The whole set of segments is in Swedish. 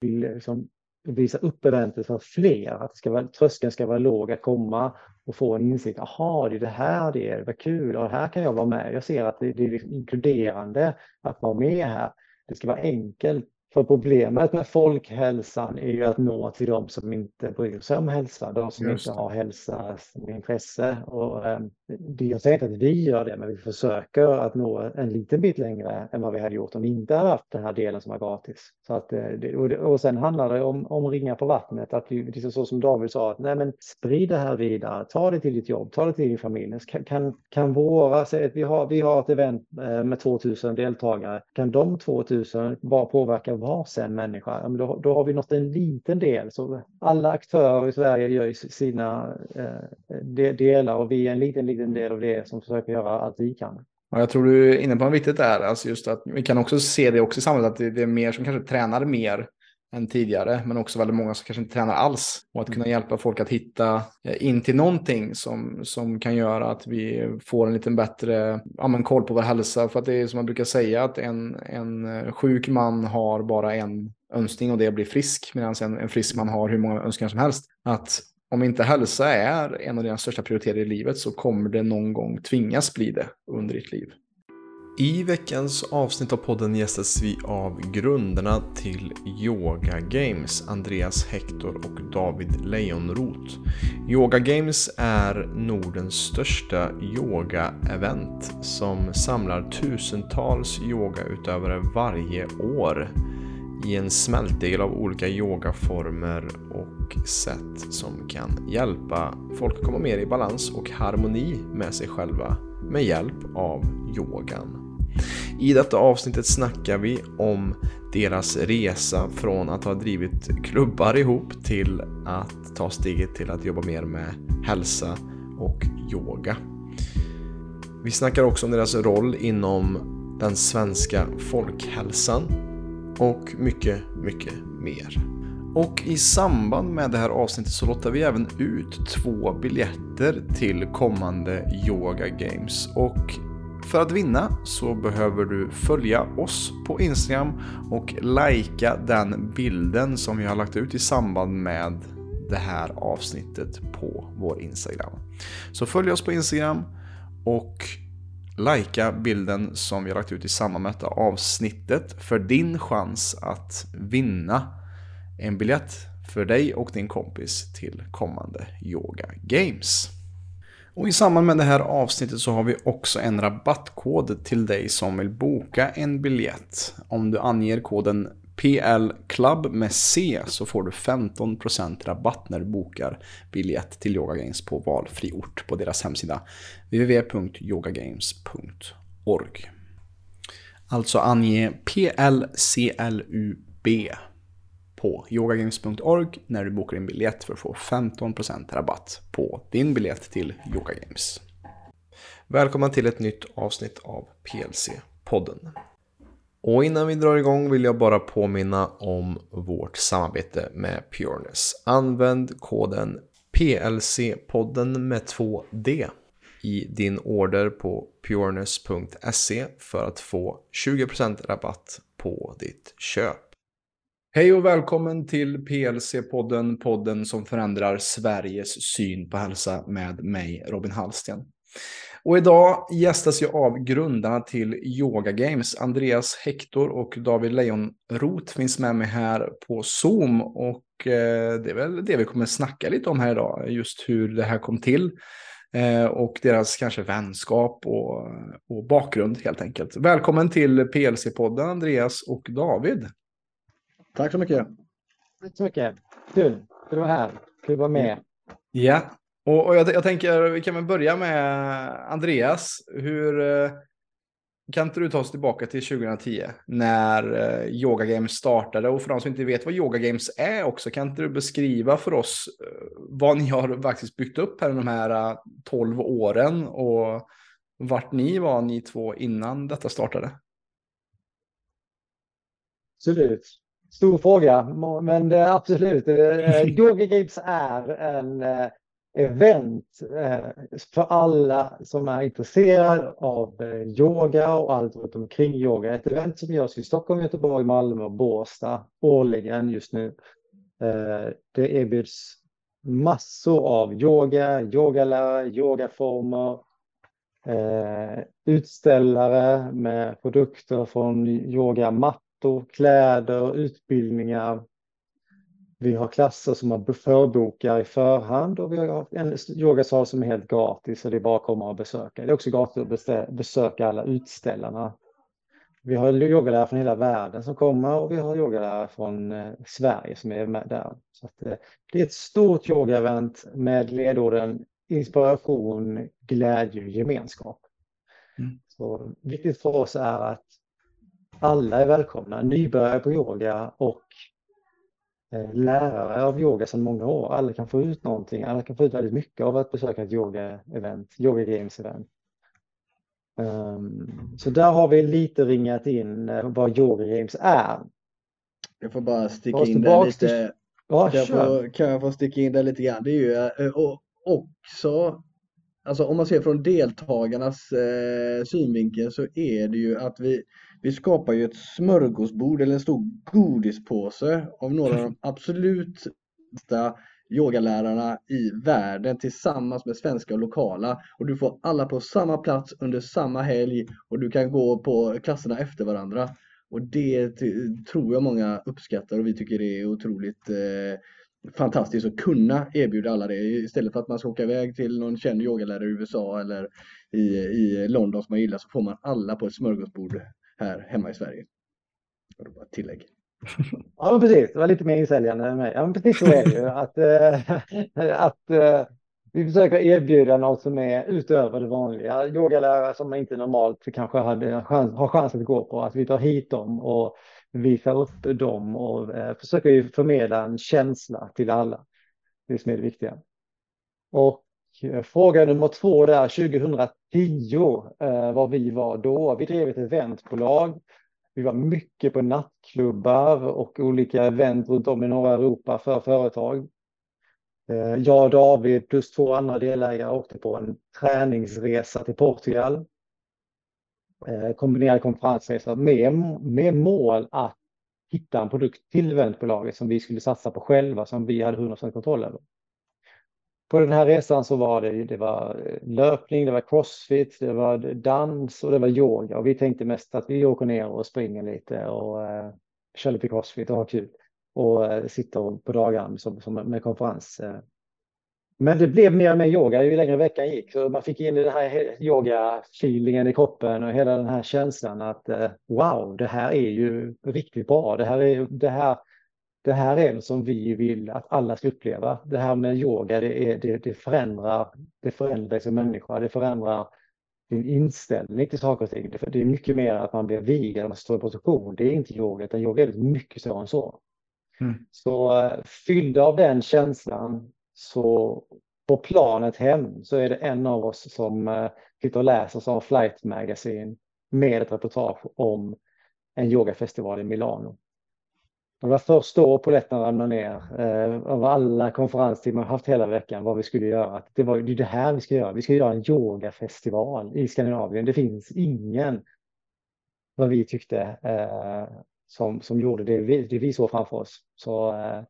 vill liksom visa upp eventet för fler, att det ska vara, tröskeln ska vara låg att komma och få en insikt. Jaha, det är det här det är, vad kul, och här kan jag vara med. Jag ser att det, det är liksom inkluderande att vara med här. Det ska vara enkelt för problemet med folkhälsan är ju att nå till de som inte bryr sig om hälsa, de som Just. inte har hälsa som intresse. Och, eh, det, jag säger inte att vi gör det, men vi försöker att nå en liten bit längre än vad vi hade gjort om vi inte hade haft den här delen som var gratis. Så att, eh, och, sen handlar det om, om ringar på vattnet, att vi, liksom så som David sa, att nej men sprid det här vidare, ta det till ditt jobb, ta det till din familj. Kan, kan, kan våra, säg att vi har, vi har ett event eh, med 2000 deltagare, kan de 2000 bara påverka varsin människa, då, då har vi nått en liten del. Så alla aktörer i Sverige gör sina eh, delar och vi är en liten, liten del av det som försöker göra allt vi kan. Ja, jag tror du är inne på något viktigt där. Alltså just att vi kan också se det också i samhället, att det, är mer som kanske tränar mer än tidigare, men också väldigt många som kanske inte tränar alls. Och att kunna hjälpa folk att hitta eh, in till någonting som, som kan göra att vi får en lite bättre ja, men koll på vår hälsa. För att det är som man brukar säga att en, en eh, sjuk man har bara en önskning och det blir frisk, medan en, en frisk man har hur många önskningar som helst. Att om inte hälsa är en av dina största prioriteter i livet så kommer det någon gång tvingas bli det under ditt liv. I veckans avsnitt av podden gästas vi av grundarna till Yoga Games, Andreas Hector och David Lejonroth. Yoga Games är Nordens största yoga-event som samlar tusentals yogautövare varje år i en smältdegel av olika yogaformer och sätt som kan hjälpa folk att komma mer i balans och harmoni med sig själva med hjälp av yogan. I detta avsnittet snackar vi om deras resa från att ha drivit klubbar ihop till att ta steget till att jobba mer med hälsa och yoga. Vi snackar också om deras roll inom den svenska folkhälsan och mycket, mycket mer. Och i samband med det här avsnittet så lottar vi även ut två biljetter till kommande Yoga Games. Och för att vinna så behöver du följa oss på Instagram och likea den bilden som vi har lagt ut i samband med det här avsnittet på vår Instagram. Så följ oss på Instagram och likea bilden som vi har lagt ut i samband med detta avsnittet för din chans att vinna en biljett för dig och din kompis till kommande Yoga Games. Och i samband med det här avsnittet så har vi också en rabattkod till dig som vill boka en biljett. Om du anger koden PL Club med C så får du 15% rabatt när du bokar biljett till Yoga Games på valfri ort på deras hemsida www.yogagames.org. Alltså ange PLCLUB på yogagames.org när du bokar din biljett för att få 15% rabatt på din biljett till Yoga Games. Välkommen till ett nytt avsnitt av PLC-podden. Och innan vi drar igång vill jag bara påminna om vårt samarbete med Pureness. Använd koden PLC-podden med 2D i din order på pureness.se för att få 20% rabatt på ditt köp. Hej och välkommen till PLC-podden, podden som förändrar Sveriges syn på hälsa med mig, Robin Hallsten. Och idag gästas jag av grundarna till Yoga Games. Andreas Hector och David Lejonroth finns med mig här på Zoom. Och eh, det är väl det vi kommer snacka lite om här idag. Just hur det här kom till. Eh, och deras kanske vänskap och, och bakgrund helt enkelt. Välkommen till PLC-podden Andreas och David. Tack så mycket. Tack så mycket. Kul. Kul att vara här. Kul att vara med. Ja, och, och jag, jag, tänker vi kan väl börja med Andreas. Hur eh, kan inte du ta oss tillbaka till 2010 när eh, Yoga Games startade? Och för de som inte vet vad Yoga Games är också, kan inte du beskriva för oss eh, vad ni har faktiskt byggt upp här de här 12 åren och vart ni var ni två innan detta startade? Absolut. Stor fråga, men absolut. Yoga Games är en event eh, för alla som är intresserade av eh, yoga och allt runt omkring yoga. Ett event som görs i Stockholm, Göteborg, Malmö och Båstad årligen just nu. Eh, det erbjuds massor av yoga, yogalärare, yogaformer, utställare med produkter från yogamattor, kläder, utbildningar, vi har klasser som man förbokar i förhand och vi har en yogasal som är helt gratis och det är bara att komma och besöka. Det är också gratis att besöka alla utställarna. Vi har yogalärare från hela världen som kommer och vi har yogalärare från Sverige som är med där. Så det är ett stort yogaevent med ledorden inspiration, glädje och gemenskap. Mm. Så viktigt för oss är att alla är välkomna, nybörjare på yoga och lärare av yoga sedan många år. Alla kan få ut någonting, alla kan få ut väldigt mycket av att besöka ett yoga-event, yoga games-event. Um, så där har vi lite ringat in vad yoga games är. Jag får bara sticka in där lite. Till... Ja, kan, jag få, kan jag få sticka in där lite grann? Det är ju eh, och, också, alltså om man ser från deltagarnas eh, synvinkel så är det ju att vi vi skapar ju ett smörgåsbord eller en stor godispåse av några av de absolut bästa yogalärarna i världen tillsammans med svenska och lokala. Och du får alla på samma plats under samma helg och du kan gå på klasserna efter varandra. Och det tror jag många uppskattar och vi tycker det är otroligt eh, fantastiskt att kunna erbjuda alla det istället för att man ska åka iväg till någon känd yogalärare i USA eller i, i London som man gillar så får man alla på ett smörgåsbord här hemma i Sverige. Och då bara tillägg. Ja, men precis. Det var lite mer insäljande än mig. Ja, men precis så är det ju. Att, äh, att äh, vi försöker erbjuda något som är utöver det vanliga. Yogalärare som man inte normalt kanske hade chans, har chans att gå på. Att vi tar hit dem och visar upp dem och äh, försöker förmedla en känsla till alla. Det som är det viktiga. Och Eh, fråga nummer två där, 2010, eh, var vi var då. Vi drev ett eventbolag. Vi var mycket på nattklubbar och olika event runt om i norra Europa för företag. Eh, jag och David plus två andra delägare åkte på en träningsresa till Portugal. Eh, kombinerad konferensresa med, med mål att hitta en produkt till eventbolaget som vi skulle satsa på själva, som vi hade 100% kontroll över. På den här resan så var det, det var eh, löpning, det var crossfit, det var dans och det var yoga. Och vi tänkte mest att vi åker ner och springer lite och eh, kör lite crossfit och har kul. Och eh, sitter på dagarna som, som med konferens. Eh. Men det blev mer och mer yoga ju längre veckan gick. Så man fick in den här yoga-feelingen i kroppen och hela den här känslan att eh, wow, det här är ju riktigt bra. Det här är det här det här är det som vi vill att alla ska uppleva. Det här med yoga, det, är, det, det förändrar, det förändrar som människa, det förändrar din inställning till saker och ting. Det är mycket mer att man blir vigad, man står i position. Det är inte yoga, utan yoga är mycket större än så. Mm. Så eh, fylld av den känslan så på planet hem så är det en av oss som uh, sitter och läser som Flight Magazine med ett reportage om en yogafestival i Milano. Det var först då polletten ramlade ner eh, av alla konferenstimmar haft hela veckan vad vi skulle göra. Det var det här vi ska göra. Vi ska göra en yogafestival i Skandinavien. Det finns ingen vad vi tyckte eh, som, som gjorde det vi, det vi såg framför oss. Så eh,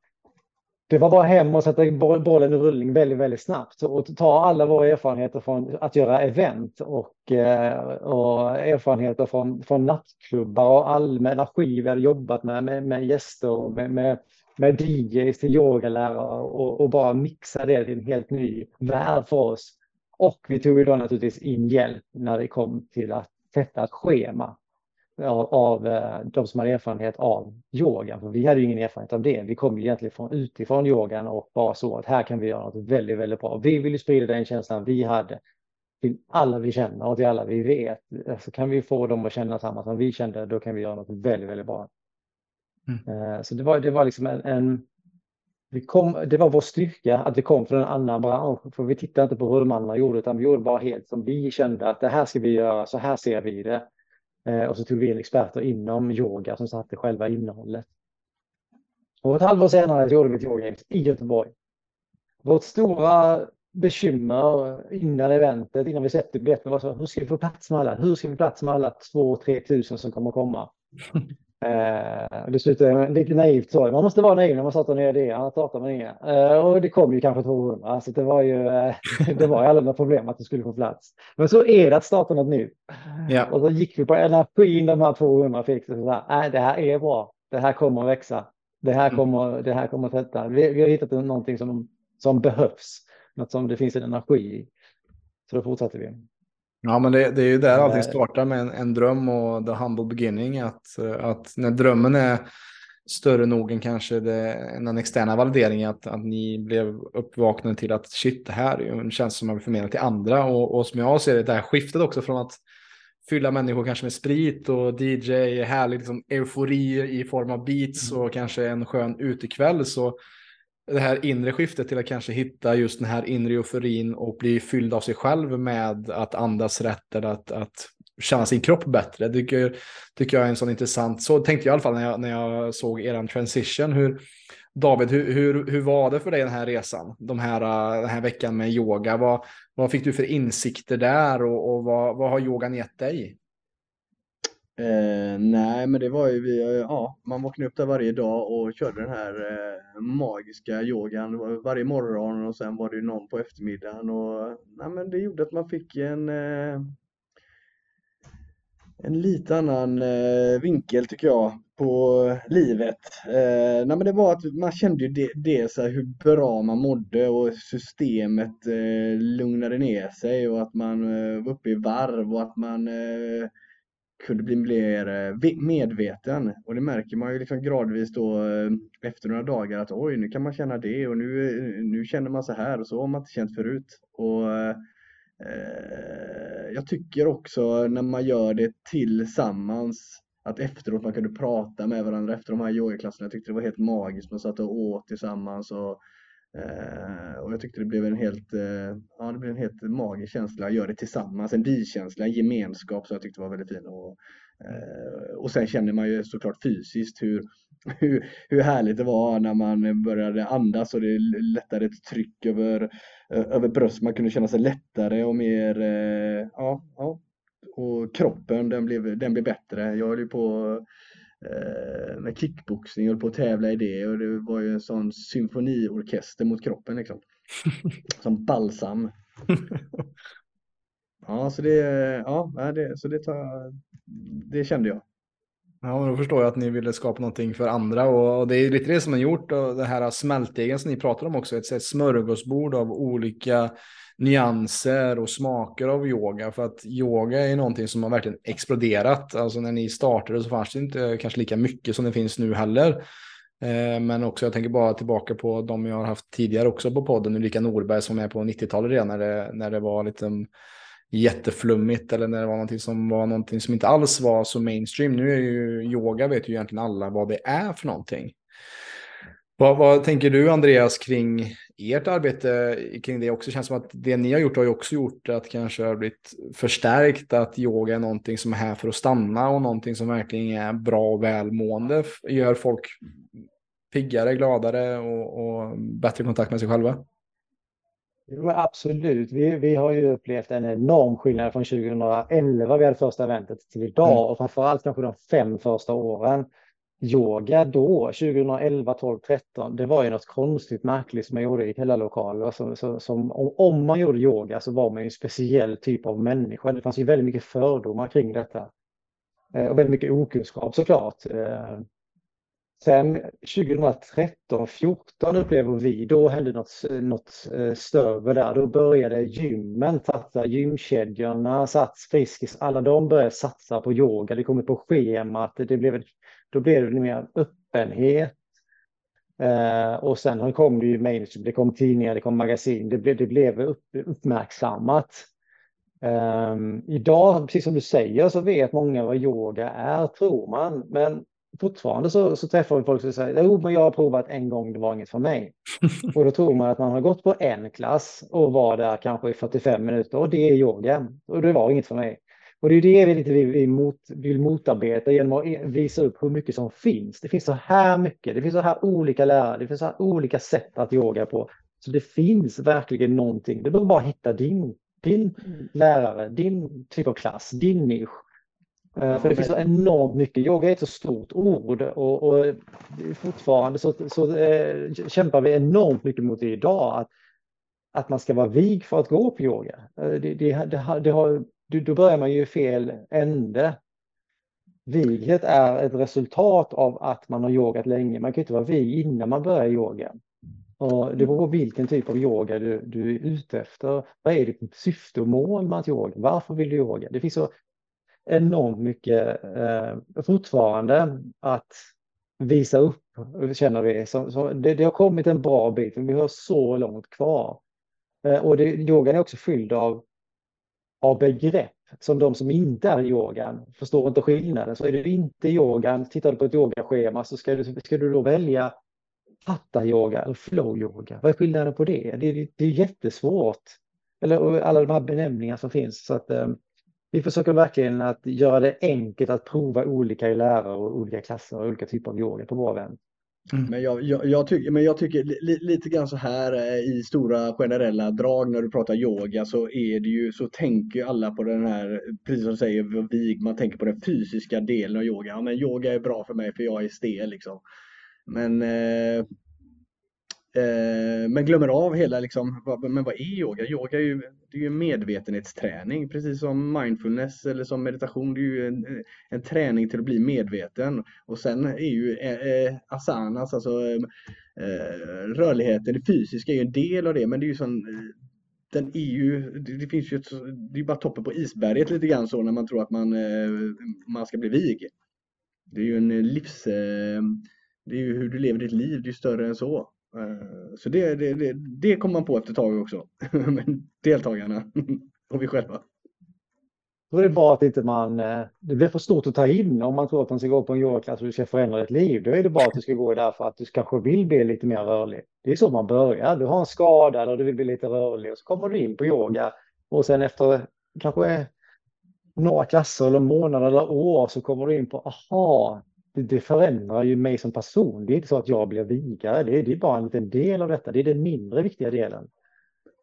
det var bara hem och sätta bollen i rullning väldigt, väldigt snabbt och ta alla våra erfarenheter från att göra event och, eh, och erfarenheter från, från nattklubbar och allmänna skivor vi hade jobbat med, med, med gäster och med, med, med DJs till yogalärare och, och bara mixa det till en helt ny värld för oss. Och vi tog ju då naturligtvis in hjälp när det kom till att sätta ett schema av, av eh, de som hade erfarenhet av yoga. För vi hade ju ingen erfarenhet av det. Vi kom ju egentligen från, utifrån yogan och bara så att här kan vi göra något väldigt, väldigt bra. Vi vill sprida den känslan vi hade till alla vi känner och till alla vi vet. Så kan vi få dem att känna samma som vi kände, då kan vi göra något väldigt, väldigt bra. Mm. Eh, så det var, det var liksom en, en vi kom, det var vår styrka att vi kom från en annan bransch. För vi tittade inte på hur de andra gjorde, utan vi gjorde bara helt som vi kände att det här ska vi göra, så här ser vi det. Eh, och så tog vi in experter inom yoga som satte själva innehållet. Och ett halvår senare så gjorde vi ett yoga i Göteborg. Vårt stora bekymmer innan eventet, innan vi släppte biljetterna. Hur ska vi få plats med alla? Hur ska vi få plats med alla 2-3 tusen som kommer komma? Eh, det slutade lite naivt så. Man måste vara naiv när man startar nya idéer, annars startar man inga. Eh, och det kom ju kanske 200, så det var ju eh, det var alla problem att det skulle få plats. Men så är det att starta något nytt. Ja. Och så gick vi på energin de här 200 fick. Så här, nej, det här är bra. Det här kommer att växa. Det här mm. kommer, det här kommer att sätta. Vi, vi har hittat någonting som, som behövs. Något som det finns en energi i. Så då fortsätter vi. Ja, men det, det är ju där allting startar med en, en, dröm och the humble beginning. Att, att när drömmen är större nog än kanske det, den externa valideringen, att, att ni blev uppvaknade till att shit, det här är en tjänst som man vill förmedla till andra. Och, och som jag ser det, det här skiftet också från att fylla människor kanske med sprit och DJ, härlig liksom, eufori i form av beats mm. och kanske en skön utekväll. Så det här inre skiftet till att kanske hitta just den här inre euforin och bli fylld av sig själv med att andas rätt eller att, att känna sin kropp bättre. Det tycker, tycker jag är en sån intressant, så tänkte jag i alla fall när jag, när jag såg er transition. Hur, David, hur, hur, hur var det för dig den här resan? De här, den här veckan med yoga. Vad, vad fick du för insikter där och, och vad, vad har yogan gett dig? Eh, nej, men det var ju vi, eh, ja, man vaknade upp där varje dag och körde den här eh, magiska yogan varje morgon och sen var det någon på eftermiddagen och nej, men det gjorde att man fick en eh, en lite annan eh, vinkel tycker jag på livet. Eh, nej, men det var att man kände ju det, det så hur bra man mådde och systemet eh, lugnade ner sig och att man eh, var uppe i varv och att man eh, kunde bli mer eh, medveten. Och det märker man ju liksom gradvis då eh, efter några dagar att oj, nu kan man känna det och nu, eh, nu känner man så här och så har man inte känt förut. Och eh, Jag tycker också när man gör det tillsammans att efteråt man kunde prata med varandra efter de här yogaklasserna. Jag tyckte det var helt magiskt. Man satt och åt tillsammans och Eh, och jag tyckte det blev en helt, eh, ja, det blev en helt magisk känsla att göra det tillsammans. En bikänsla, en gemenskap som jag tyckte var väldigt fin. Och, eh, och sen känner man ju såklart fysiskt hur, hur, hur härligt det var när man började andas och det lättade ett tryck över, över bröst. Man kunde känna sig lättare och mer, ja, ja. Och kroppen den blev, den blev bättre. Jag höll ju på med kickboxning och på att tävla i det och det var ju en sån symfoniorkester mot kroppen liksom. Som balsam. Ja, så det, ja, det, så det, tar, det kände jag. Ja, då förstår jag att ni ville skapa någonting för andra och det är lite det som har gjort och det här smältdegen som ni pratar om också, ett, ett smörgåsbord av olika nyanser och smaker av yoga. För att yoga är någonting som har verkligen exploderat. Alltså när ni startade så fanns det inte kanske lika mycket som det finns nu heller. Eh, men också, jag tänker bara tillbaka på de jag har haft tidigare också på podden, Ulrika Norberg som är på 90-talet redan när det, när det var lite jätteflummigt eller när det var någonting som var någonting som inte alls var så mainstream. Nu är ju yoga, vet ju egentligen alla vad det är för någonting. Vad, vad, tänker du Andreas kring ert arbete kring det också? känns som att det ni har gjort har ju också gjort att kanske har blivit förstärkt att yoga är någonting som är här för att stanna och någonting som verkligen är bra och välmående. Gör folk piggare, gladare och, och bättre kontakt med sig själva? Jo, absolut. Vi, vi har ju upplevt en enorm skillnad från 2011, vi hade första eventet, till idag mm. och framförallt kanske de fem första åren yoga då, 2011, 12, 13, det var ju något konstigt märkligt som man gjorde i hela lokalen. Alltså, som, som, om man gjorde yoga så var man ju en speciell typ av människa. Det fanns ju väldigt mycket fördomar kring detta. Eh, och väldigt mycket okunskap såklart. Eh, sen 2013, 14 upplever vi, då hände något, något eh, större där. Då började gymmen satsa, gymkedjorna, Sats, Friskis, alla de började satsa på yoga. Det kom på schemat, det blev ett då blev det mer öppenhet. Eh, och sen kom det ju mainstream, det kom tidningar, det kom magasin, det blev, det blev upp, uppmärksammat. Eh, idag, precis som du säger, så vet många vad yoga är, tror man. Men fortfarande så, så träffar vi folk som säger jo, men jag har provat en gång, det var inget för mig. och då tror man att man har gått på en klass och var där kanske i 45 minuter och det är yoga. Och det var inget för mig. Och det är det vi lite vill, mot, vill motarbeta genom att visa upp hur mycket som finns. Det finns så här mycket, det finns så här olika lärare, det finns så här olika sätt att yoga på. Så det finns verkligen någonting. Det behöver bara hitta din, din lärare, din typ av klass, din nisch. Ja, För det finns så enormt mycket. Yoga är ett så stort ord och, och fortfarande så, så äh, kämpar vi enormt mycket mot det idag. Att, att man ska vara vig för att gå på yoga. Eh, det, det, det, det har, då börjar man ju i fel ände. Vighet är ett resultat av att man har yogat länge. Man kan inte vara vig innan man börjar yoga. Och det beror på vilken typ av yoga du, du är ute efter. Vad är ditt syfte och mål med att yoga? Varför vill du yoga? Det finns så enormt mycket eh, fortfarande att visa upp, känner vi. Så, så det, det, har kommit en bra bit, men vi har så långt kvar. Eh, och det, yogan är också fylld av, av begrepp som de som inte är i yogan förstår inte skillnaden. Så är du inte i yogan, tittar du på ett yogaschema så ska du, ska du då välja hatta yoga eller flow yoga. Vad är skillnaden på det? Det, det, det är jättesvårt. Eller alla de här benämningarna som finns. Så att, eh, vi försöker verkligen att göra det enkelt att prova olika lärare och olika klasser och olika typer av yoga på vår vän. Mm. Men, jag, jag, jag, tycker, men jag tycker li, lite grann så här eh, i stora generella drag när du pratar yoga så är det ju så tänker alla på den här, precis som du säger Vig, man tänker på den fysiska delen av yoga. Ja men yoga är bra för mig för jag är stel liksom. Men Eh, Eh, men glömmer av hela, liksom, vad, men vad är yoga? Yoga är ju, det är ju medvetenhetsträning, precis som mindfulness eller som meditation. Det är ju en, en träning till att bli medveten. Och sen är ju eh, eh asanas, alltså eh, eh, rörligheten, det fysiska är ju en del av det, men det är ju sån den är ju, det finns ju ett, det är bara toppen på isberget lite grann så när man tror att man, man ska bli vig. Det är ju en livs, det är ju hur du lever ditt liv, det är större än så. Eh, så det, det, det, det kom man på efter ett tag också. Men deltagarna och vi själva. Då är det bra att inte man, eh, det blir för stort att ta in om man tror att man ska gå på en yogaklass och du ska förändra ditt liv. Då är det bara att du ska gå där för att du kanske vill bli lite mer rörlig. Det är så man börjar. Du har en skada eller du vill bli lite rörlig och så kommer du in på yoga och sen efter kanske några klasser eller månader eller år så kommer du in på aha, det, det, förändrar ju mig som person. Det är inte så att jag blir vigare, det är, det är bara en liten del av detta. Det är den mindre viktiga delen.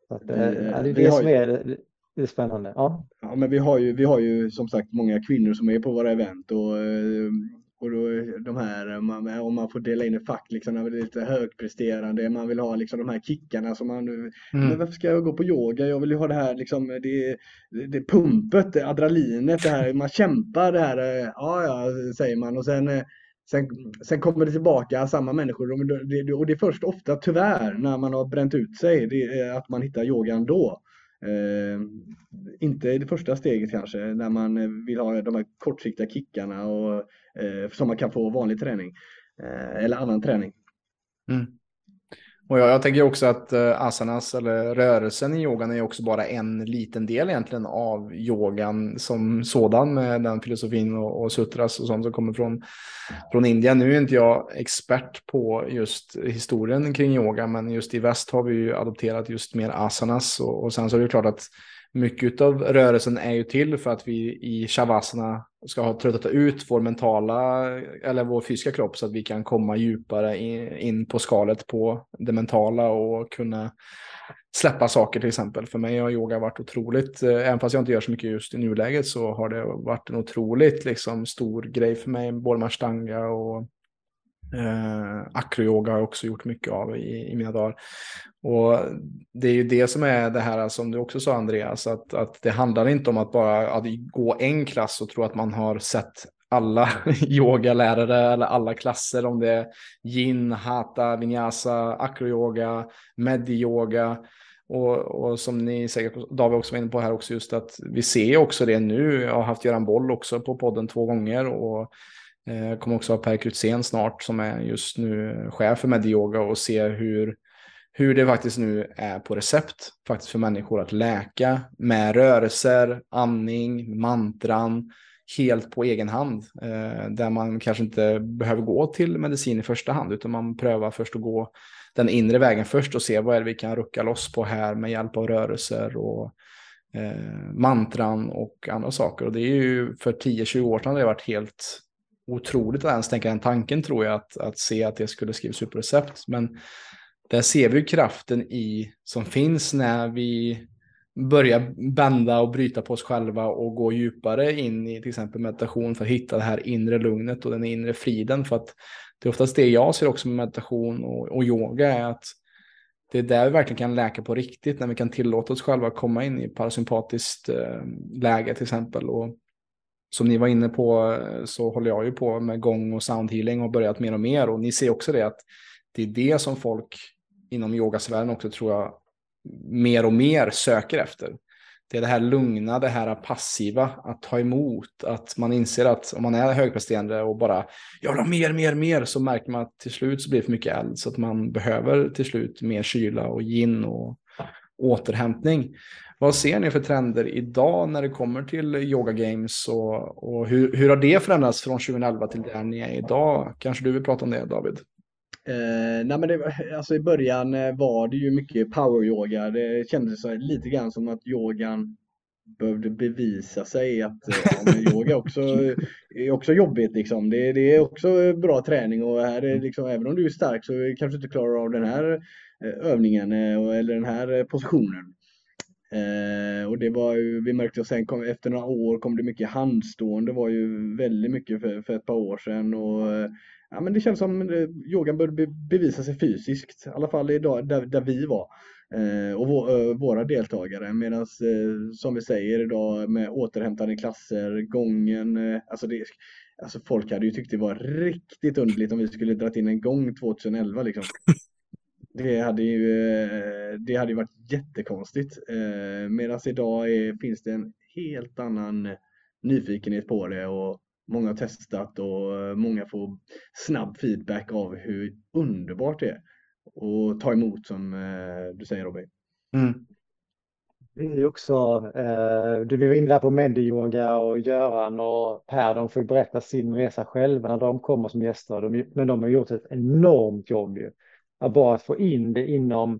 Att, eh, det, är det som är det, det spännande. Ja. ja, men vi har, ju, vi har ju som sagt många kvinnor som är på våra event och eh, och då de här, man, om man får dela in i fack, liksom, när det är lite högpresterande, man vill ha liksom de här kickarna som man, mm. men varför ska jag gå på yoga? Jag vill ju ha det här liksom, det, det pumpet, det adrenalinet, det här, man kämpar det här, ja ja, säger man och sen Sen, sen kommer det tillbaka samma människor och det är först ofta tyvärr när man har bränt ut sig att man hittar yogan då. Eh, inte i det första steget kanske, när man vill ha de här kortsiktiga kickarna och, eh, Eh, som man kan få vanlig träning eh, eller annan träning. Mm. Och jag, jag, tänker också att eh, asanas eller rörelsen i yogan är också bara en liten del egentligen av yogan som sådan med den filosofin och, och sutras och sånt som kommer från, från Indien. Nu är inte jag expert på just historien kring yoga, men just i väst har vi ju adopterat just mer asanas och, och sen så är det klart att mycket av rörelsen är ju till för att vi i shavasana ska ha tröttat ut vår mentala eller vår fysiska kropp så att vi kan komma djupare in, på skalet på det mentala och kunna släppa saker till exempel. För mig har yoga varit otroligt, eh, även fast jag inte gör så mycket just i nuläget så har det varit en otroligt liksom, stor grej för mig, både med stanga och Eh, acroyoga har jag också gjort mycket av i, i mina dagar. Och det är ju det som är det här som du också sa Andreas, att, att det handlar inte om att bara att gå en klass och tro att man har sett alla yogalärare eller alla klasser, om det är yin, hatha, vinyasa, acroyoga, mediyoga. Och, och som ni säkert, David också var inne på här också, just att vi ser också det nu. Jag har haft Göran Boll också på podden två gånger och jag kommer också ha Per Krutzén snart som är just nu chef för Medioga och se hur, hur det faktiskt nu är på recept faktiskt för människor att läka med rörelser, andning, mantran helt på egen hand. Eh, där man kanske inte behöver gå till medicin i första hand utan man prövar först att gå den inre vägen först och se vad är det vi kan rucka loss på här med hjälp av rörelser och eh, mantran och andra saker. Och det är ju för 10-20 år sedan det har varit helt otroligt att ens tänka den tanken tror jag, att, att se att det skulle skrivas upp recept. Men där ser vi kraften i som finns när vi börjar bända och bryta på oss själva och gå djupare in i till exempel meditation för att hitta det här inre lugnet och den inre friden. För att det är oftast det jag ser också med meditation och, och yoga är att det är där vi verkligen kan läka på riktigt, när vi kan tillåta oss själva att komma in i parasympatiskt eh, läge till exempel. Och som ni var inne på eh, så håller jag ju på med gång och soundhealing och börjat mer och mer. Och ni ser också det att det är det som folk inom yogasfären också tror jag mer och mer söker efter. Det är det här lugna, det här passiva, att ta emot, att man inser att om man är högpresterande och bara jag vill ha mer, mer, mer, så märker man att till slut så blir det för mycket eld, så att man behöver till slut mer kyla och gin och återhämtning. Vad ser ni för trender idag när det kommer till Yoga Games och, och hur, hur har det förändrats från 2011 till där ni är idag? Kanske du vill prata om det David? Eh, nej men det, alltså i början eh, var det ju mycket power-yoga. Det kändes lite grann som att yogan behövde bevisa sig att eh, yoga också, är också jobbigt liksom. Det, det, är också bra träning och här är liksom, även om du är stark så kanske du inte klarar av den här eh, övningen eller den här positionen. Eh, och det var ju, vi märkte att sen kom, efter några år kom det mycket handstående, var ju väldigt mycket för, för ett par år sedan. Och, eh, ja, men det känns som eh, yogan bör bevisa sig fysiskt, i alla fall idag där, där vi var. Eh, och vår, eh, våra deltagare. Medan eh, som vi säger idag med återhämtande klasser, gången, eh, alltså, det, alltså folk hade ju tyckt det var riktigt underligt om vi skulle dra in en gång 2011 liksom. Det hade ju, eh, det hade ju varit jättekonstigt. Eh, medan idag är, finns det en helt annan nyfikenhet på det och Många har testat och eh, många får snabb feedback av hur underbart det är och ta emot som du säger Robin. Mm. Det är också, eh, du var inne där på Mediyoga och Göran och Per, de får berätta sin resa själva när de kommer som gäster. De, men de har gjort ett enormt jobb ju. Att bara få in det inom,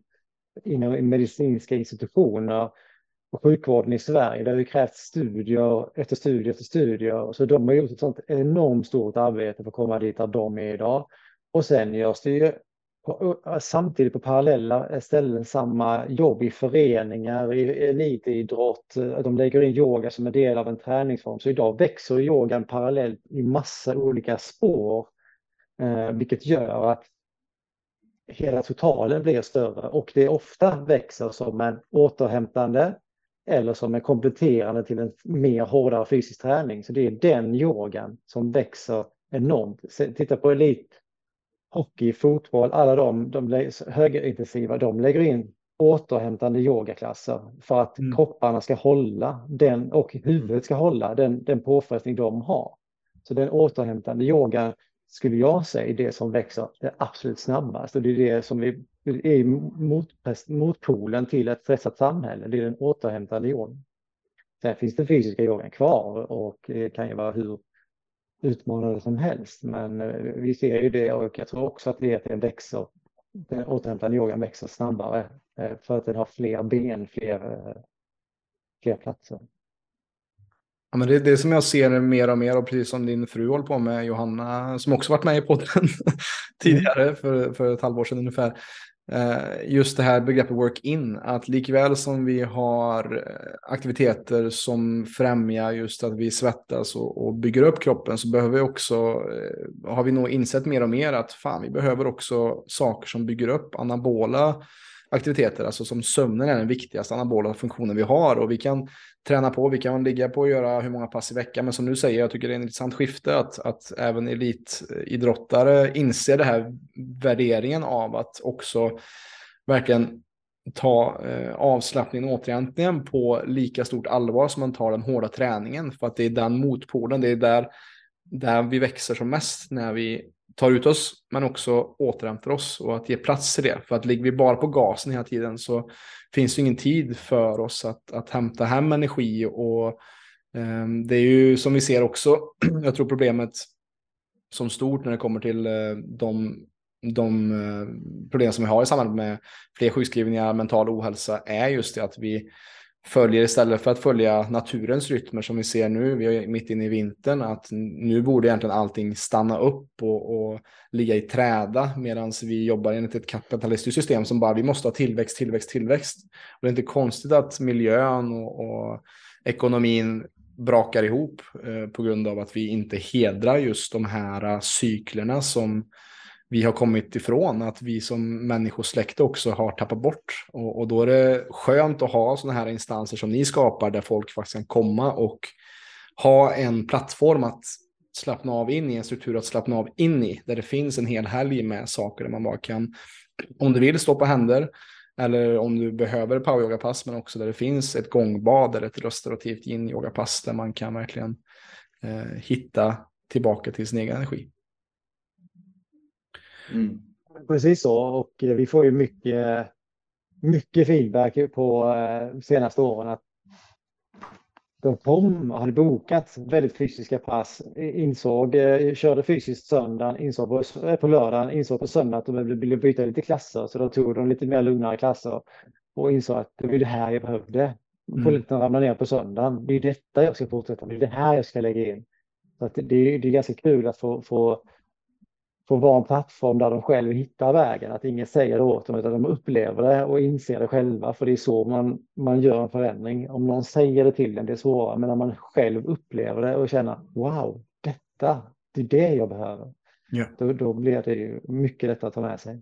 inom medicinska institutioner och sjukvården i Sverige. Det har ju krävts studier efter studier efter studier. Så de har gjort ett sånt enormt stort arbete för att komma dit där de är idag. Och sen görs det ju på, samtidigt på parallella ställen samma jobb i föreningar, i elitidrott. De lägger in yoga som en del av en träningsform. Så idag växer yogan parallellt i massa olika spår. Eh, vilket gör att hela totalen blir större och det ofta växer som en återhämtande eller som är kompletterande till en mer hårdare fysisk träning. Så det är den yogan som växer enormt. Titta på elit, hockey, fotboll, alla de, de högintensiva, de lägger in återhämtande yogaklasser för att mm. kropparna ska hålla den och huvudet ska hålla den, den påfrestning de har. Så den återhämtande yogan skulle jag säga är det som växer det absolut snabbast och det är det som vi är mot, motpolen till ett stressat samhälle. Det är den återhämtande yogan. Sen finns den fysiska yogan kvar och det kan ju vara hur utmanande som helst. Men eh, vi ser ju det och jag tror också att det är att den växer. Den återhämtande yogan växer snabbare eh, för att den har fler ben, fler, eh, fler platser. Ja, men det är det som jag ser mer och mer och precis som din fru håller på med Johanna som också varit med i podden tidigare för, för ett halvår sedan ungefär. Eh, just det här begreppet work-in, att likväl som vi har eh, aktiviteter som främjar just att vi svettas och, och bygger upp kroppen så behöver vi också, eh, har vi nog insett mer och mer att fan, vi behöver också saker som bygger upp anabola aktiviteter, alltså som sömnen är den viktigaste anabola funktionen vi har och vi kan träna på, vi kan ligga på och göra hur många pass i veckan, men som du säger, jag tycker det är en intressant skifte att, att även elitidrottare inser det här värderingen av att också verkligen ta eh, avslappningen och återhämtningen på lika stort allvar som man tar den hårda träningen, för att det är den motpolen, det är där, där vi växer som mest när vi tar ut oss men också återhämtar oss och att ge plats till det. För att ligger vi bara på gasen hela tiden så finns det ingen tid för oss att, att hämta hem energi och eh, det är ju som vi ser också, jag tror problemet som stort när det kommer till eh, de, de eh, problem som vi har i samband med fler sjukskrivningar, mental ohälsa är just det att vi följer istället för att följa naturens rytmer som vi ser nu, vi är mitt inne i vintern, att nu borde egentligen allting stanna upp och, och ligga i träda medan vi jobbar enligt ett kapitalistiskt system som bara vi måste ha tillväxt, tillväxt, tillväxt. Och det är inte konstigt att miljön och, och ekonomin brakar ihop eh, på grund av att vi inte hedrar just de här eh, cyklerna som vi har kommit ifrån, att vi som människosläkte också har tappat bort. Och, och då är det skönt att ha sådana här instanser som ni skapar där folk faktiskt kan komma och ha en plattform att slappna av in i, en struktur att slappna av in i, där det finns en hel helg med saker där man bara kan, om du vill, stå på händer, eller om du behöver poweryogapass, men också där det finns ett gångbad eller ett restaurativt yin-yogapass där man kan verkligen eh, hitta tillbaka till sin egen energi. Mm. Precis så och vi får ju mycket, mycket feedback på eh, senaste åren att de kom hade bokat väldigt fysiska pass, insåg, eh, körde fysiskt söndagen, insåg på, eh, på lördagen, insåg på söndag att de ville byta lite klasser så då tog de lite mer lugnare klasser och insåg att det var det här jag behövde. Polletten mm. ramla ner på söndagen. Det är detta jag ska fortsätta med, det är det här jag ska lägga in. Så det, det är ganska kul att få, få få vara en plattform där de själva hittar vägen, att ingen säger det åt dem utan de upplever det och inser det själva för det är så man, man gör en förändring. Om någon säger det till en, det är svårare, men när man själv upplever det och känner wow, detta, det är det jag behöver. Ja. Då, då blir det ju mycket lättare att ta med sig.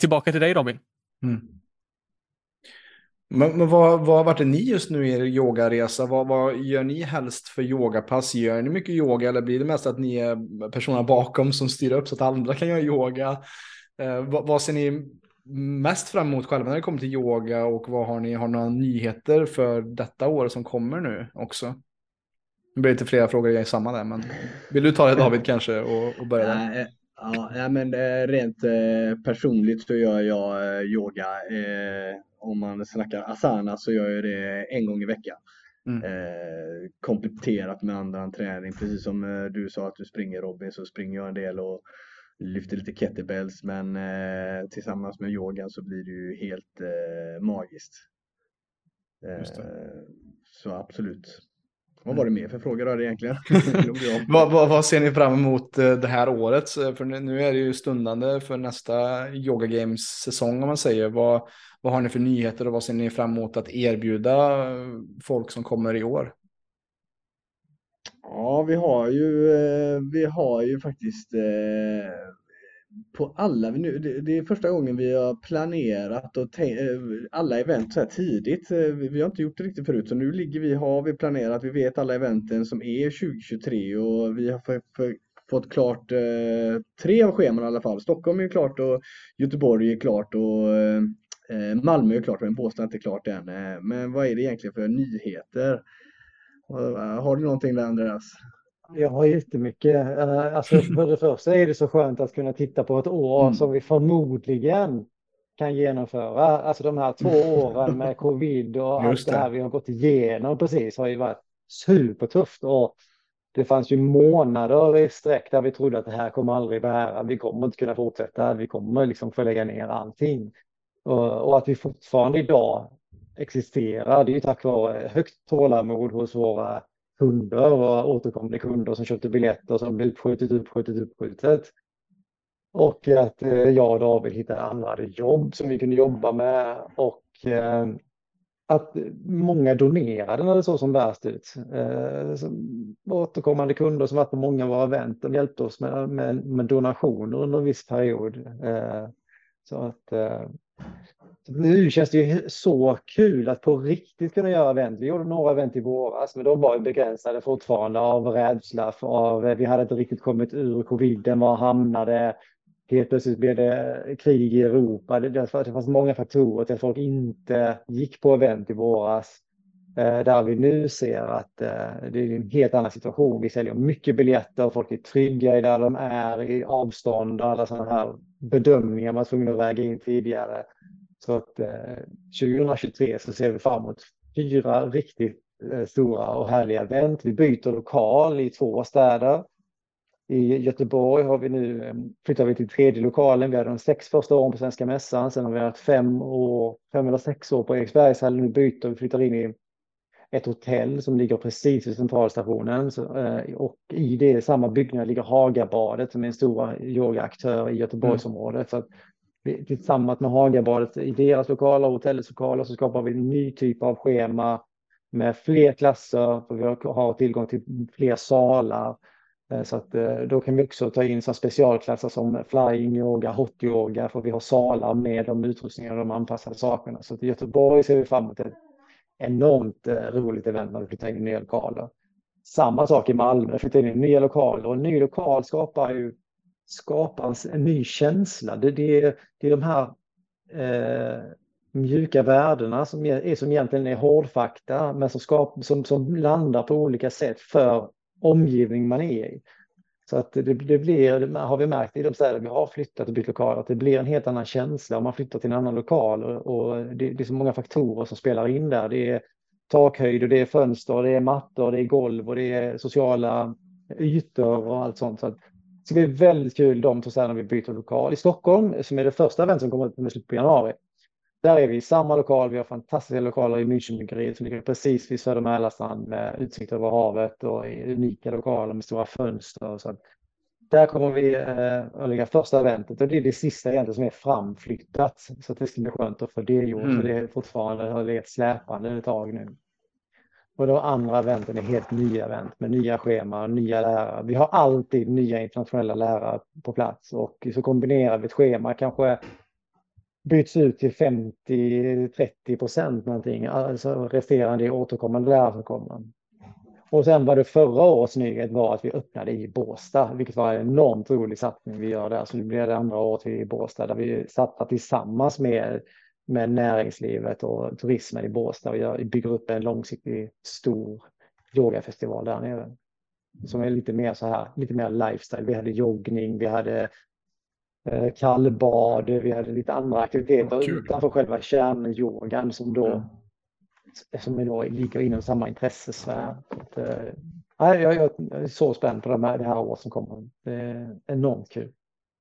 Tillbaka till dig Robin. Mm. Men, men vad, vad vart är ni just nu i er yogaresa? Vad, vad gör ni helst för yogapass? Gör ni mycket yoga eller blir det mest att ni är personerna bakom som styr upp så att andra kan göra yoga? Eh, vad, vad ser ni mest fram emot själva när det kommer till yoga och vad har ni? Har några nyheter för detta år som kommer nu också? Det blir lite flera frågor i samma där, men vill du ta det David kanske och, och börja där? Ja, men eh, rent eh, personligt så gör jag yoga om man snackar asana så gör jag det en gång i veckan. Mm. Eh, kompletterat med annan träning. Precis som eh, du sa att du springer Robin så springer jag en del och lyfter lite kettlebells. Men eh, tillsammans med yogan så blir det ju helt eh, magiskt. Eh, så absolut. Vad var det mer för frågor då egentligen? vad, vad, vad, ser ni fram emot eh, det här året? För nu är det ju stundande för nästa Yoga Games säsong om man säger. Vad, vad har ni för nyheter och vad ser ni fram emot att erbjuda folk som kommer i år? Ja, vi har ju, eh, vi har ju faktiskt eh, på alla, det är första gången vi har planerat och eh, alla event så här tidigt. Eh, vi har inte gjort det riktigt förut så nu ligger vi, har vi planerat, vi vet alla eventen som är 2023 och vi har för, för, fått klart eh, tre av scheman i alla fall. Stockholm är klart och Göteborg är klart och Eh, eh Malmö är klart, men Båstad är inte klart än. Men vad är det egentligen för nyheter? Har du någonting där Andreas? Jag har jättemycket. Alltså för det första är det så skönt att kunna titta på ett år mm. som vi förmodligen kan genomföra. Alltså de här två åren med covid och allt det. det här vi har gått igenom precis har ju varit supertufft. Och det fanns ju månader i sträck där vi trodde att det här kommer aldrig bära. Vi kommer inte kunna fortsätta. Vi kommer liksom få lägga ner allting. Och att vi fortfarande idag existerar, det är ju tack vare högt tålamod hos våra kunder och återkommande kunder som köpte biljetter som blev uppskjutet, uppskjutet, uppskjutet. Och att eh, jag och David hittade andra jobb som vi kunde jobba med och eh, att många donerade när det såg som värst ut. Eh, så återkommande kunder som varit på många av våra event, de hjälpte oss med, med, med donationer under en viss period. Så att nu känns det ju så kul att på riktigt kunna göra event. Vi gjorde några event i våras, men de var begränsade fortfarande av rädsla. För av, eh, vi hade inte riktigt kommit ur coviden, var hamnade? Helt plötsligt blev det krig i Europa. Det, det fanns många faktorer till att folk inte gick på event i våras. Eh, där vi nu ser att eh, det är en helt annan situation. Vi säljer mycket biljetter, folk är trygga i där de är, i avstånd och alla sådana här bedömningar man var tvungen att väga in tidigare. Så att eh, 2023 så ser vi fram emot fyra riktigt stora och härliga event. Vi byter lokal i två städer. I Göteborg har vi nu flyttar vi till tredje lokalen. Vi hade de sex första åren på Svenska Mässan. Sen har vi haft fem, år, fem eller sex år på Eriksbergshallen. Nu byter vi, flyttar in i ett hotell som ligger precis vid centralstationen. Så, eh, och i det samma byggnad ligger Hagabadet som är en stor yogaaktör i Göteborgsområdet. Så att vi, tillsammans med Hagabadet i deras lokaler och hotellets lokaler så skapar vi en ny typ av schema med fler klasser, för vi har tillgång till fler salar. Eh, så att eh, då kan vi också ta in så specialklasser som flying yoga, hot yoga, för vi har salar med de utrustningar och de anpassade sakerna. Så i Göteborg ser vi fram emot ett enormt eh, roligt event när vi flyttar in i nya lokaler. Samma sak i Malmö, flyttar in i nya lokaler och en ny lokal skapar ju skapar en ny känsla. Det, det, det är de här eh, mjuka värdena som, är, som egentligen är hårdfakta men som, skap, som, som landar på olika sätt för omgivning man är i. Så att det, det, blir, har vi märkt i de städer vi har flyttat och bytt lokal, att det blir en helt annan känsla om man flyttar till en annan lokal. Och, och det, det, är så många faktorer som spelar in där. Det är takhöjd och det är fönster, det är mattor, det är golv och det är sociala ytor och allt sånt. Så att, det ska bli väldigt kul de två städerna vi byter lokal. I Stockholm, som är det första event som kommer med slutet på januari, där är vi i samma lokal. Vi har fantastiska lokaler i Münchenbyggeriet som ligger precis vid Södra Mälarstrand med utsikt över havet och unika lokaler med stora fönster. Så där kommer vi eh, att lägga första eventet och det är det sista egentligen som är framflyttat. Så det ska bli skönt att få det gjort. Mm. För det är fortfarande har legat släpande ett tag nu. Och de andra eventen är helt nya event med nya scheman, nya lärare. Vi har alltid nya internationella lärare på plats och så kombinerar vi ett schema kanske byts ut till 50-30 procent någonting, alltså resterande i återkommande lärare. Och sen var det förra årets nyhet var att vi öppnade i Båstad, vilket var en enormt rolig satsning vi gör där. Så nu blir det andra året i Båstad där vi satsar tillsammans med, med näringslivet och turismen i Båstad och gör, bygger upp en långsiktig stor yogafestival där nere. Som är lite mer så här, lite mer lifestyle. Vi hade joggning, vi hade kallbad, vi hade lite andra aktiviteter Kul. utanför själva kärnyogan som då, mm. som då ligger inom samma intressesfär. Äh, jag, jag, är så spänd på det här, det här året som kommer. Det är enormt kul.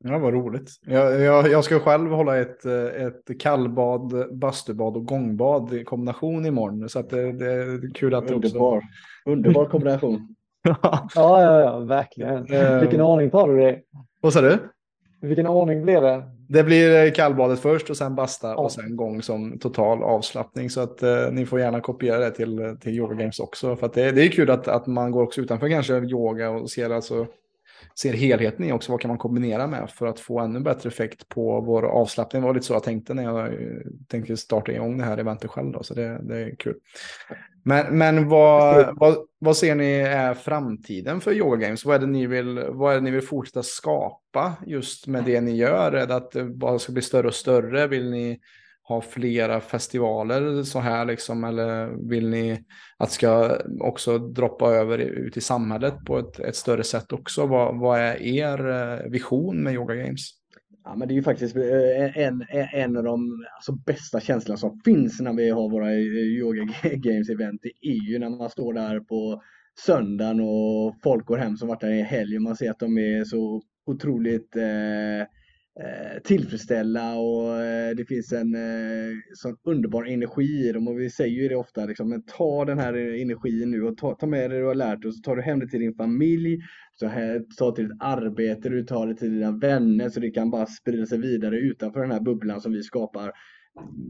Ja, vad roligt. Jag, jag, jag, ska själv hålla ett, ett kallbad, bastubad och gångbad i kombination imorgon. Så att det, det är kul att Underbar. också... Underbar kombination. ja, ja, ja, verkligen. Eh. Vilken ordning tar du det? Vad sa du? Vilken ordning blev det? Det blir kallbadet först och sen basta ja. och sen gång som total avslappning. Så att eh, ni får gärna kopiera det till, till Yoga Games också. För det, det är kul att, att man går också utanför kanske yoga och ser, alltså, ser helheten i också. Vad kan man kombinera med för att få ännu bättre effekt på vår avslappning? Det var lite så jag tänkte när jag eh, tänkte starta igång det här eventet själv. Då, så det, det är kul. Men, men vad, vad, vad ser ni är framtiden för Yoga Games? Vad är, det ni vill, vad är det ni vill fortsätta skapa just med det ni gör? Är det att det bara ska bli större och större? Vill ni ha flera festivaler så här liksom? Eller vill ni att ska också droppa över ut i samhället på ett, ett större sätt också? Vad, vad är er eh, vision med Yoga Games? Ja, men det är ju faktiskt eh, en, en av de alltså, bästa känslorna som finns när vi har våra eh, Yoga Games event. Det är ju när man står där på söndagen och folk går hem som varit där i helgen. man ser att de är så otroligt eh, eh tillfredsställda och eh, det finns en eh, sån underbar energi i dem och vi säger ju det ofta liksom, men ta den här energin nu och ta, ta med dig det du har lärt dig och så tar du hem det till din familj så här, ta till ditt arbete, du tar det till dina vänner så det kan bara sprida sig vidare utanför den här bubblan som vi skapar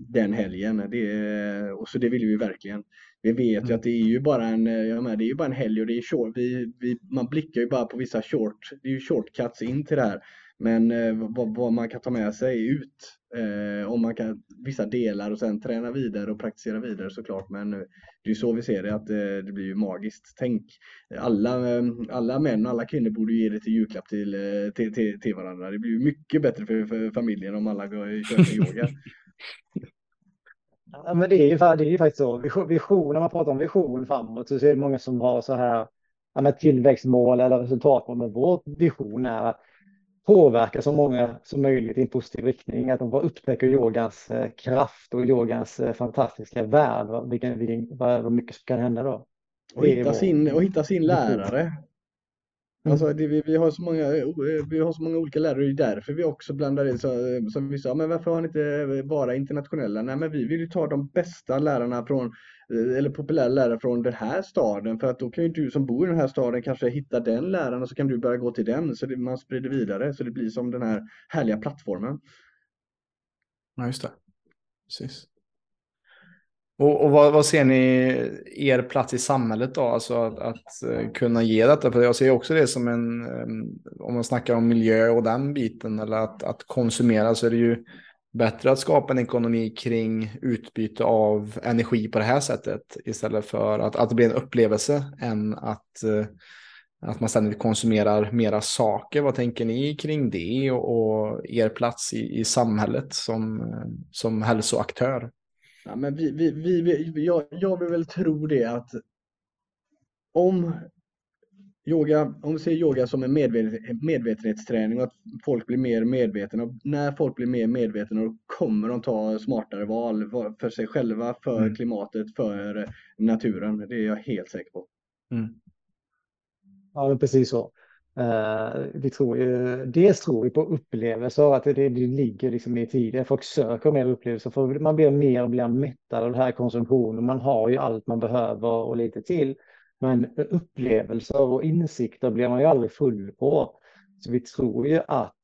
den helgen. Det, och så det vill vi verkligen. Vi vet ju mm. att det är ju bara en, jag menar, det är ju bara en helg och det är short. Vi, vi, man blickar ju bara på vissa short, det är ju shortcuts in till det här. Men eh, vad, vad, man kan ta med sig ut, eh, om man kan vissa delar och sen träna vidare och praktisera vidare såklart. Men eh, det är ju så vi ser det, att eh, det blir ju magiskt. Tänk, alla, eh, alla män och alla kvinnor borde ge det till julklapp till, eh, till, till, till varandra. Det blir ju mycket bättre för, för familjen om alla går och kör yoga. Ja, men det är, ju, det är ju faktiskt så. Vision, när man pratar om vision framåt så är det många som har så här ja, tillväxtmål eller resultatmål. Men vår vision är att påverka så många som möjligt i en positiv riktning. Att de får upptäcka yogans eh, kraft och yogans eh, fantastiska värld. Vilken, vilken, vad mycket som kan hända då. Och hitta, sin, och hitta sin lärare. Mm. Alltså, det, vi, vi, har så många, vi har så många olika lärare det är därför vi också blandar in, så, som vi sa, men varför har ni inte bara internationella? Nej, men vi vill ju ta de bästa lärarna från, Eh, eller populära lärare från den här staden, för att då kan ju du som bor i den här staden kanske hitta den läraren och så kan du börja gå till den, så det, man sprider vidare, så det blir som den här härliga plattformen. Ja, just det. Precis. Och, och vad, vad, ser ni er plats i samhället då? Alltså att, att eh, kunna ge detta? För jag ser också det som en, eh, om man snackar om miljö och den biten, eller att, att konsumera, så är det ju bättre att skapa en ekonomi kring utbyte av energi på det här sättet istället för att, att det blir en upplevelse än att, eh, att man ständigt konsumerar mera saker. Vad tänker ni kring det och, och er plats i, i samhället som, som hälsoaktör? Ja, men vi, vi, vi, vi, jag, jag vill väl tro det att om yoga, om vi ser yoga som en medveten, medvetenhetsträning och att folk blir mer medvetna. Och när folk blir mer medvetna då kommer de ta smartare val för sig själva, för mm. klimatet, för naturen. Det är jag helt säker på. Mm. Ja, precis så. Uh, vi tror ju, dels tror vi på upplevelser, att det, det ligger liksom i tiden. Folk söker mer upplevelser, för man blir mer och mer mättad av den här konsumtionen. Man har ju allt man behöver och lite till. Men upplevelser och insikter blir man ju aldrig full på. Så vi tror ju att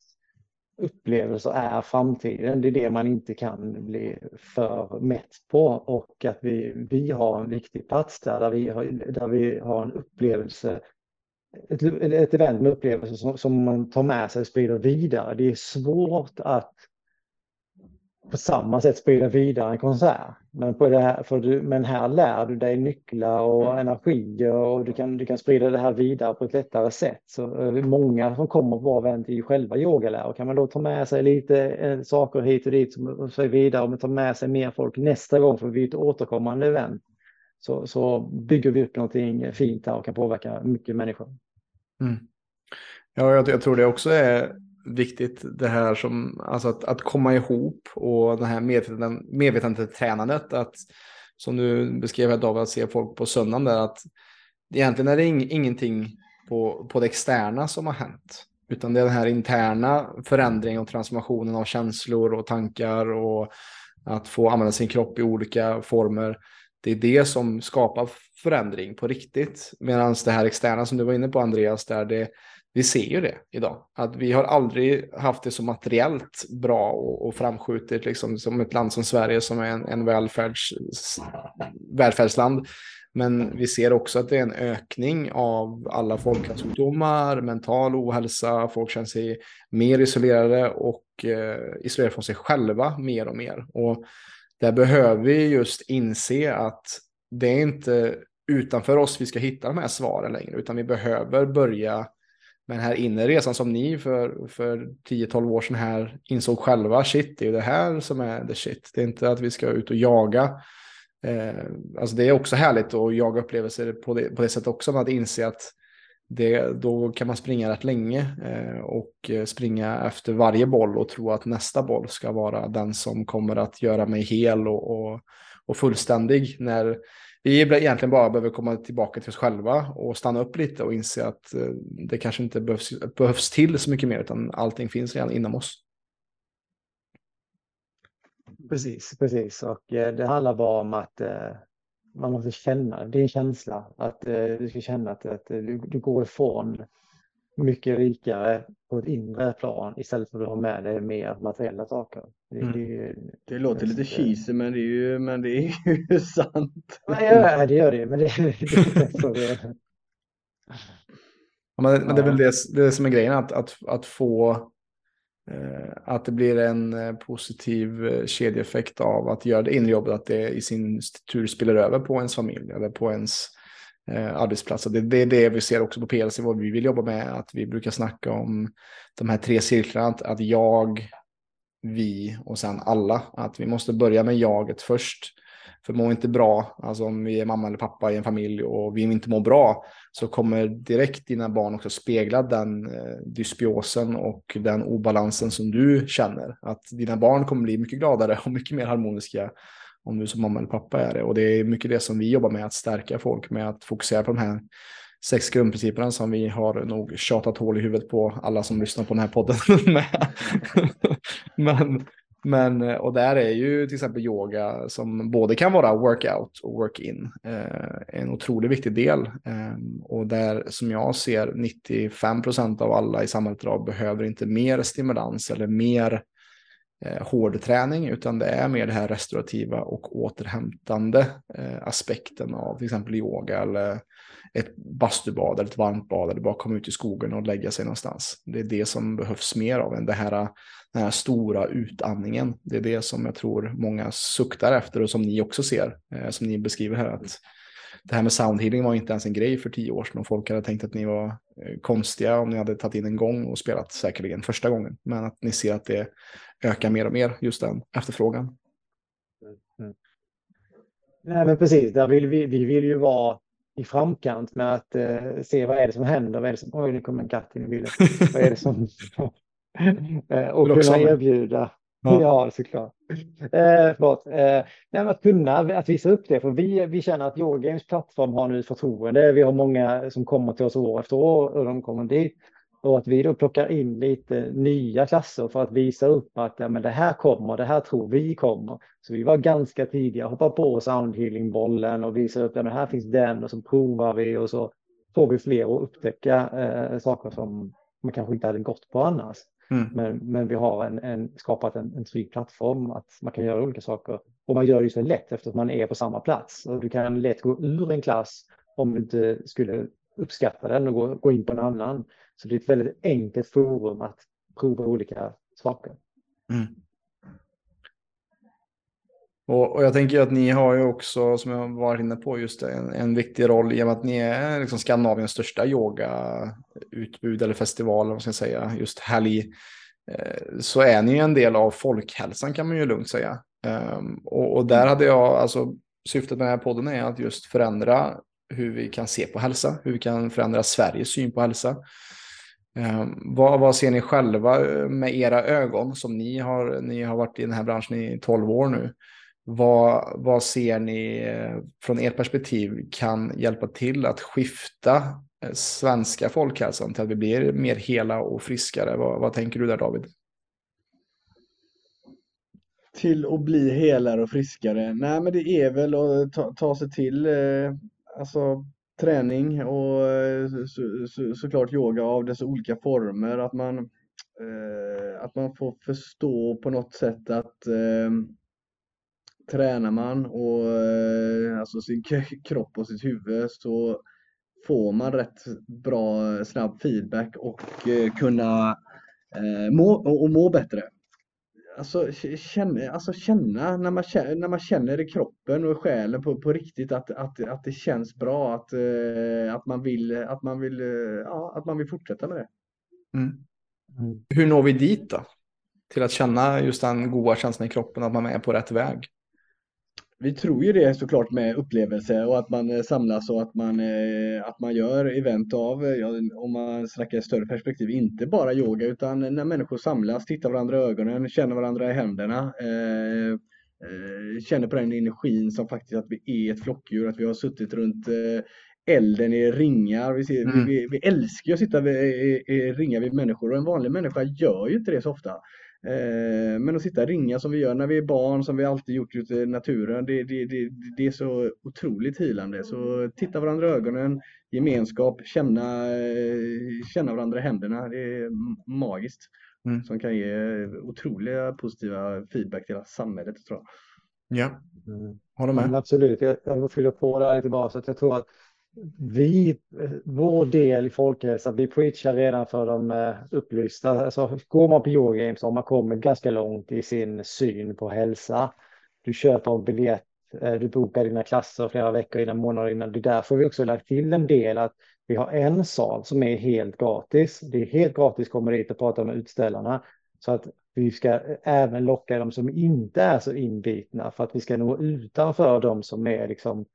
upplevelser är framtiden. Det är det man inte kan bli för mätt på och att vi, vi har en viktig plats där, där vi har, där vi har en upplevelse ett, ett event med upplevelser som, som, man tar med sig och sprider vidare. Det är svårt att på samma sätt sprida vidare en konsert. Men, på det här, för du, men här lär du dig nycklar och energi och du kan, du kan sprida det här vidare på ett lättare sätt. Så eh, många som kommer på vår event är ju själva yogalärare. Kan man då ta med sig lite eh, saker hit och dit och så vidare och ta med sig mer folk nästa gång för vi är ett återkommande event så, så bygger vi upp någonting fint här och kan påverka mycket människor. Mm. Ja, jag, jag, tror det också är viktigt det här som, alltså att, att komma ihop och det här medveten, medvetandetränandet, att som du beskrev här David, att se folk på söndagen där, att egentligen är det ing, ingenting på, på det externa som har hänt, utan det är den här interna förändringen och transformationen av känslor och tankar och att få använda sin kropp i olika former det är det som skapar förändring på riktigt. Medan det här externa som du var inne på Andreas, där det, vi ser ju det idag. Att vi har aldrig haft det så materiellt bra och, och framskjutet liksom, som ett land som Sverige som är en, en välfärds, välfärdsland. Men vi ser också att det är en ökning av alla folkhälsosjukdomar, mental ohälsa, folk känner sig mer isolerade och eh, isolerade från sig själva mer och mer. Och där behöver vi just inse att det är inte utanför oss vi ska hitta de här svaren längre, utan vi behöver börja med den här inre resan som ni för, för 10-12 år sedan här insåg själva. Shit, det är ju det här som är the shit. Det är inte att vi ska ut och jaga. Eh, alltså det är också härligt att jaga upplevelser på det, på det sättet också, men att inse att det, då kan man springa rätt länge eh, och eh, springa efter varje boll och tro att nästa boll ska vara den som kommer att göra mig hel och, och, och fullständig. När vi egentligen bara behöver komma tillbaka till oss själva och stanna upp lite och inse att eh, det kanske inte behövs, behövs till så mycket mer utan allting finns redan inom oss. Precis, precis. Och eh, det handlar bara om att eh, man måste känna, det är en känsla att du ska känna att, att du, du, går ifrån mycket rikare på ett inre plan istället för att ha med dig mer materiella saker. Det, mm. det, det låter lite cheesy men det är ju, men det är ju sant. Ja, det gör det men det, det, så det Ja, men, men det är väl det, det som är grejen, att, att, att få Eh, att det blir en eh, positiv eh, kedjeeffekt av att göra det inre jobbet, att det i sin tur spiller över på ens familj eller på ens arbetsplats. Det, det är det vi ser också på PLC, vad vi vill jobba med, att vi brukar snacka om de här tre cirklarna, att, att jag, vi och sen alla. Att vi måste börja med jaget först. För mår vi inte bra, alltså om vi är mamma eller pappa i en familj och vi inte mår bra, så kommer direkt dina barn också spegla den eh, dysbiosen och den obalansen som du känner. Att dina barn kommer bli mycket gladare och mycket mer harmoniska om du som mamma eller pappa är det. Och det är mycket det som vi jobbar med, att stärka folk med att fokusera på de här sex grundprinciperna som vi har nog tjatat hål i huvudet på alla som lyssnar på den här podden. Men men, och där är ju till exempel yoga som både kan vara workout och work-in eh, en otroligt viktig del. Eh, och där som jag ser 95 procent av alla i samhället idag behöver inte mer stimulans eller mer eh, hård träning utan det är mer det här restaurativa och återhämtande eh, aspekten av till exempel yoga eller ett bastubad eller ett varmt bad eller bara komma ut i skogen och lägga sig någonstans. Det är det som behövs mer av än det här den här stora utandningen. Det är det som jag tror många suktar efter och som ni också ser, eh, som ni beskriver här. Att det här med soundhealing var inte ens en grej för tio år sedan och folk hade tänkt att ni var eh, konstiga om ni hade tagit in en gång och spelat säkerligen första gången. Men att ni ser att det ökar mer och mer, just den efterfrågan. Mm. mm. Nej, men precis, där vill vi, vi vill ju vara i framkant med att eh, se vad är det som händer. Vad är det som, oj, nu kommer en katt in i bilden. vad är det som, Eh, och kunna erbjuda. Ja, ja såklart. Eh, förlåt. Eh, att kunna att visa upp det, för vi, vi känner att Eurogames plattform har nu förtroende. Vi har många som kommer till oss år efter år och de kommer dit. Och att vi då plockar in lite nya klasser för att visa upp att ja, men det här kommer, det här tror vi kommer. Så vi var ganska tidiga, hoppar på soundhealing-bollen och visar upp att ja, här finns den och så provar vi och så får vi fler att upptäcka eh, saker som man kanske inte hade gått på annars. Mm. Men, men vi har en, en skapat en, en trygg plattform att man kan göra olika saker. Och man gör det så lätt eftersom man är på samma plats. Och du kan lätt gå ur en klass om du inte skulle uppskatta den och gå, gå in på en annan. Så det är ett väldigt enkelt forum att prova olika saker. Mm. Och, och, jag tänker att ni har ju också, som jag var inne på, just en, en viktig roll i och med att ni är liksom Skandinaviens största yogautbud eller festival, vad ska jag säga, just helg. Eh, så är ni ju en del av folkhälsan kan man ju lugnt säga. Um, och, och, där hade jag, alltså syftet med den här podden är att just förändra hur vi kan se på hälsa, hur vi kan förändra Sveriges syn på hälsa. Eh, vad, vad, ser ni själva eh, med era ögon som ni har, ni har varit i den här branschen i 12 år nu? Vad, vad ser ni eh, från ert perspektiv kan hjälpa till att skifta eh, svenska folkhälsan till att vi blir mer hela och friskare? Vad, vad tänker du där David? Till att bli helare och friskare? Nej men det är väl att ta, ta sig till eh, alltså, träning och eh, så, så, såklart yoga av dess olika former. Att man, eh, att man får förstå på något sätt att eh, tränar man och eh, alltså sin kropp och sitt huvud så får man rätt bra snabb feedback och eh, kunna eh, må, och må bättre. Alltså känna, alltså känna när, man känner när man känner i kroppen och själen på, på riktigt att, att, att det känns bra, att, att, man vill, att, man vill, ja, att man vill fortsätta med det. Mm. Mm. Hur når vi dit då? Till att känna just den goda känslan i kroppen, att man är på rätt väg? Vi tror ju det såklart med upplevelse och att man eh, samlas och att man, eh, att man gör event av, ja, om man snackar större perspektiv, inte bara yoga utan när människor samlas, tittar varandra i ögonen, känner varandra i händerna, eh, eh, känner på den energin som faktiskt att vi är ett flockdjur, att vi har suttit runt eh, elden i ringar. Vi, ser, mm. vi, vi, älskar att sitta i, i ringar vid människor och en vanlig människa gör ju inte det så ofta. Eh, men att sitta och ringa som vi gör när vi är barn, som vi alltid gjort ute i naturen, det, det, det, det är så otroligt hilande. Så titta varandra i ögonen, gemenskap, känna, känna varandra i händerna, det är magiskt. Mm. Som kan ge otroliga positiva feedback till hela samhället tror jag. Ja, mm. håller med. Men absolut, jag, jag vill fylla på där lite bara så att jag tror att vi, eh, vår del i folkhälsan, vi preachar redan för de eh, upplysta. Alltså, går man på Yoga Games har man kommit ganska långt i sin syn på hälsa. Du köper en biljett, eh, du bokar dina klasser flera veckor innan, månader innan. Det är därför vi också lagt till en del att vi har en sal som är helt gratis. Det är helt gratis att komma dit och prata med utställarna. Så att vi ska även locka de som inte är så inbitna för att vi ska nå utanför de som är liksom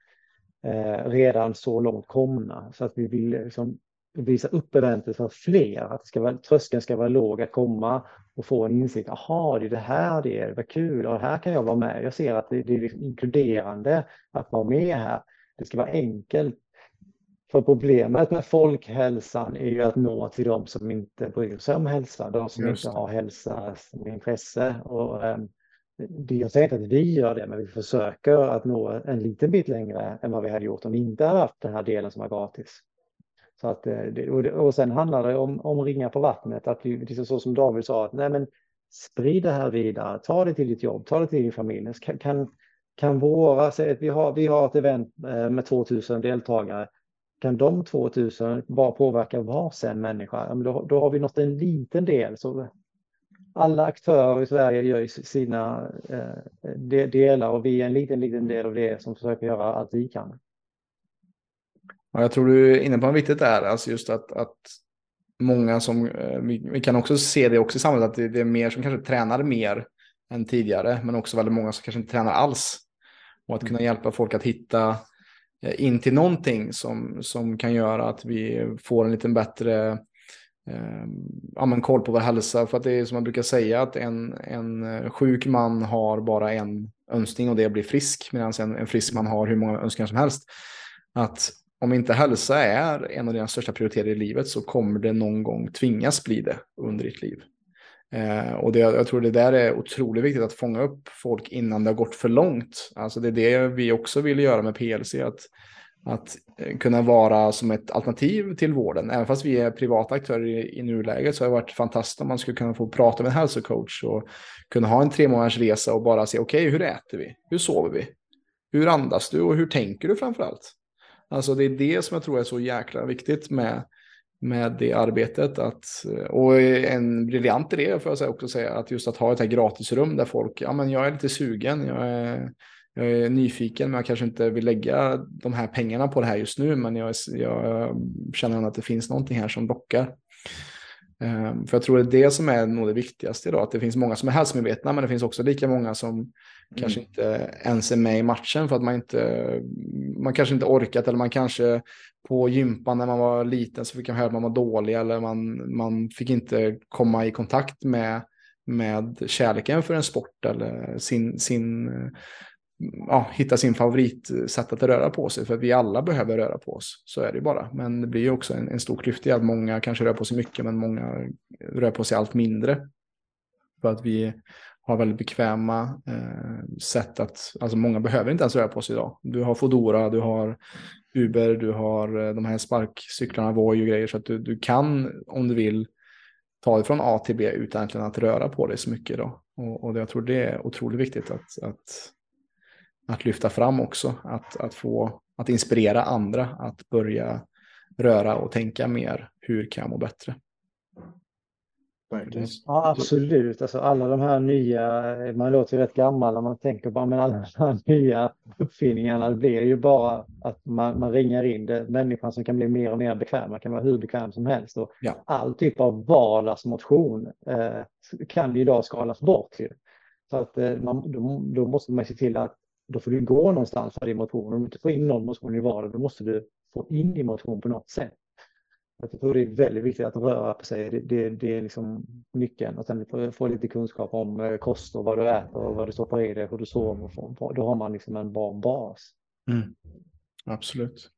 eh, redan så långt komna. Så att vi vill liksom visa upp eventet för fler, att det ska vara, tröskeln ska vara låg att komma och få en insikt. Jaha, det är det här det är, vad kul, och här kan jag vara med. Jag ser att det, det är liksom inkluderande att vara med här. Det ska vara enkelt. För problemet med folkhälsan är ju att nå till de som inte bryr sig om hälsa, de som inte har hälsa som intresse. Och, um, det, jag säger inte att vi gör det, men vi försöker att nå en liten bit längre än vad vi hade gjort om vi inte hade haft den här delen som var gratis. Så att, eh, och sen handlar det om, om ringa på vattnet, att vi, är så som David sa, att nej men sprid det här vidare, ta det till ditt jobb, ta det till din familj. Kan, kan, kan våra, säg att vi har, vi har ett event eh, med 2000 deltagare, kan de 2000 bara påverka varsin människa, då, då har vi nått en liten del. Så alla aktörer i Sverige gör sina eh, delar och vi är en liten, liten del av det som försöker göra allt vi kan. Ja, jag tror du är inne på något viktigt där, alltså just att, att många som, eh, vi, kan också se det också i samhället, att det, det, är mer som kanske tränar mer än tidigare, men också väldigt många som kanske inte tränar alls. Och att kunna mm. hjälpa folk att hitta eh, in till någonting som, som kan göra att vi får en lite bättre Ehm, ja, men koll på vår hälsa. För att det är som man brukar säga att en, en eh, sjuk man har bara en önskning och det är att bli frisk. Medan en, en frisk man har hur många önskningar som helst. Att om inte hälsa är en av dina största prioriteter i livet så kommer det någon gång tvingas bli det under ditt liv. Eh, och det, jag tror det där är otroligt viktigt att fånga upp folk innan det har gått för långt. Alltså det är det vi också vill göra med PLC. Att att eh, kunna vara som ett alternativ till vården. Även fast vi är privata aktörer i, i nuläget så har det varit fantastiskt om man skulle kunna få prata med en hälsocoach och kunna ha en tre månaders resa och bara se okej, okay, hur äter vi? Hur sover vi? Hur andas du och hur tänker du framför allt? Alltså det är det som jag tror är så jäkla viktigt med, med det arbetet. Att, eh, och en briljant idé får jag också säga, att just att ha ett här gratisrum där folk, ja men jag är lite sugen, jag är jag är nyfiken, men jag kanske inte vill lägga de här pengarna på det här just nu, men jag, jag känner att det finns någonting här som lockar. Um, för jag tror det är det som är nog det viktigaste idag, att det finns många som är hälsomedvetna, men det finns också lika många som mm. kanske inte ens är med i matchen för att man inte, man kanske inte orkat eller man kanske på gympan när man var liten så fick man höra att man var dålig eller man, man fick inte komma i kontakt med, med kärleken för en sport eller sin, sin ja, hitta sin favoritsätt att röra på sig. För att vi alla behöver röra på oss. Så är det bara. Men det blir ju också en, en stor klyfta i att många kanske rör på sig mycket men många rör på sig allt mindre. För att vi har väldigt bekväma eh, sätt att, alltså många behöver inte ens röra på sig idag. Du har Fodora, du har Uber, du har eh, de här sparkcyklarna, Voi och grejer. Så att du, du kan, om du vill, ta dig från A till B utan att röra på dig så mycket idag. Och, och jag tror det är otroligt viktigt att, att att lyfta fram också. Att, att få att inspirera andra att börja röra och tänka mer. Hur kan jag må bättre? Ja, absolut. Alltså, alla de här nya, man låter rätt gammal när man tänker på men alla de här nya uppfinningarna det blir ju bara att man, man ringar in det, människan som kan bli mer och mer bekväm. Man kan vara hur bekväm som helst. Och ja. All typ av vardagsmotion eh, kan ju idag skalas bort. Ju. Så att, eh, man, då, då måste man se till att då får du gå någonstans för din motion. Om du inte får in någon motion i vardagen, då måste du få in din motion på något sätt. Jag tror det är väldigt viktigt att röra på sig. Det, det, det är liksom nyckeln. Och sen få, få lite kunskap om eh, kost och vad du äter och vad du stoppar i dig, hur du sover. Då har man liksom en bra bas. Mm. Absolut.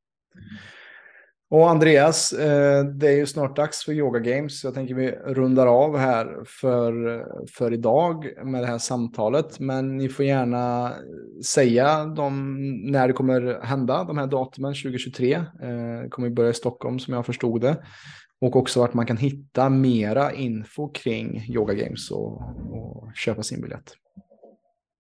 Och Andreas, eh, det är ju snart dags för Yoga Games. Jag tänker vi rundar av här för, för idag med det här samtalet. Men ni får gärna säga de, när det kommer hända, de här datumen 2023. Eh, det kommer börja i Stockholm som jag förstod det. Och också vart man kan hitta mera info kring Yoga Games och, och köpa sin biljett.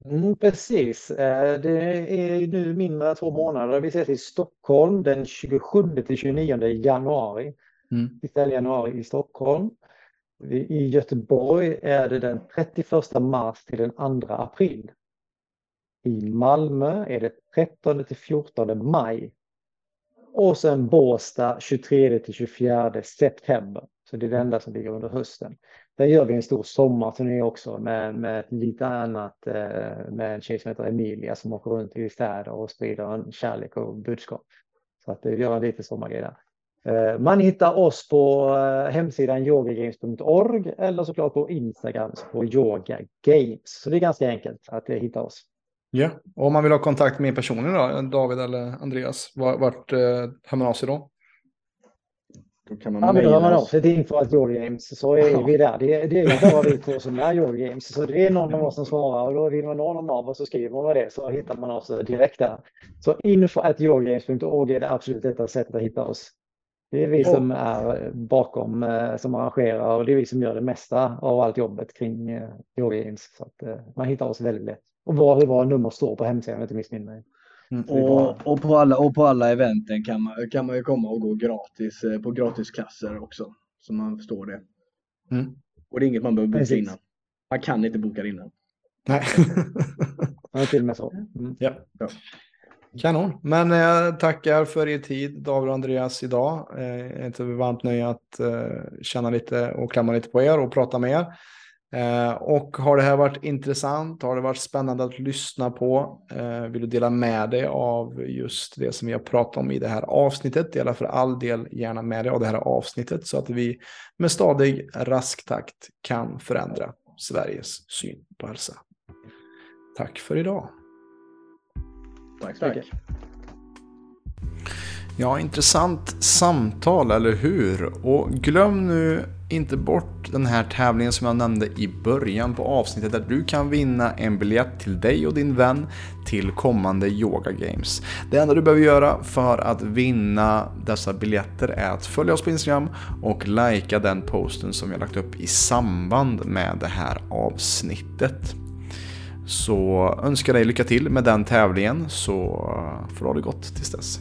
Mm, precis. Eh, det är nu mindre än två månader. Vi ses i Stockholm den 27 till 29 januari. Mm. januari i Stockholm. I Göteborg är det den 31 mars till den 2 april. I Malmö är det 13 till 14 maj. Och sen Båstad 23 till 24 september. Så det är det enda som ligger under hösten. Sen gör vi en stor sommarturné också med, med lite annat, eh, med en tjej som heter Emilia som åker runt i städer och sprider en kärlek och budskap. Så att eh, det gör en lite sommargrej där. Eh, man hittar oss på hemsidan yogagames.org eller såklart på Instagram på yogagames. Så det är ganska enkelt att hitta oss. Ja, och om man vill ha kontakt med personen då, David eller Andreas, vart hör man av sig då? Då kan man ja, men då har man av sig till info Games så är ja. vi där. Det, det är bara vi två som är Yoga Games. Så det är någon av oss som svarar och då vill man någon av oss så skriver man det så hittar man oss direkt där. Så info är det absolut detta sättet att hitta oss. Det är vi som är bakom, eh, som arrangerar och det är vi som gör det mesta av allt jobbet kring eh, Yoga Games. Så att eh, man hittar oss väldigt lätt. Och var, var nummer står på hemsidan om jag inte missminner mig. Mm. Och, och, på alla, och på alla eventen kan man, kan man ju komma och gå gratis eh, på gratisklasser också. Så man förstår det. Mm. Och det är inget man behöver boka Precis. innan. Man kan inte boka innan. Nej. ja, till och med så. Mm. Ja. ja. Kanon. Men jag eh, tackar för er tid, David och Andreas, idag. Eh, ett varmt nöje att eh, känna lite och klämma lite på er och prata med er. Eh, och har det här varit intressant, har det varit spännande att lyssna på, eh, vill du dela med dig av just det som vi har pratat om i det här avsnittet, dela för all del gärna med dig av det här avsnittet så att vi med stadig rask takt kan förändra Sveriges syn på hälsa. Tack för idag. Tack så mycket. Ja, intressant samtal, eller hur? Och glöm nu inte bort den här tävlingen som jag nämnde i början på avsnittet där du kan vinna en biljett till dig och din vän till kommande Yoga Games. Det enda du behöver göra för att vinna dessa biljetter är att följa oss på Instagram och likea den posten som jag lagt upp i samband med det här avsnittet. Så önskar dig lycka till med den tävlingen så eh, får du ha det gott tills dess.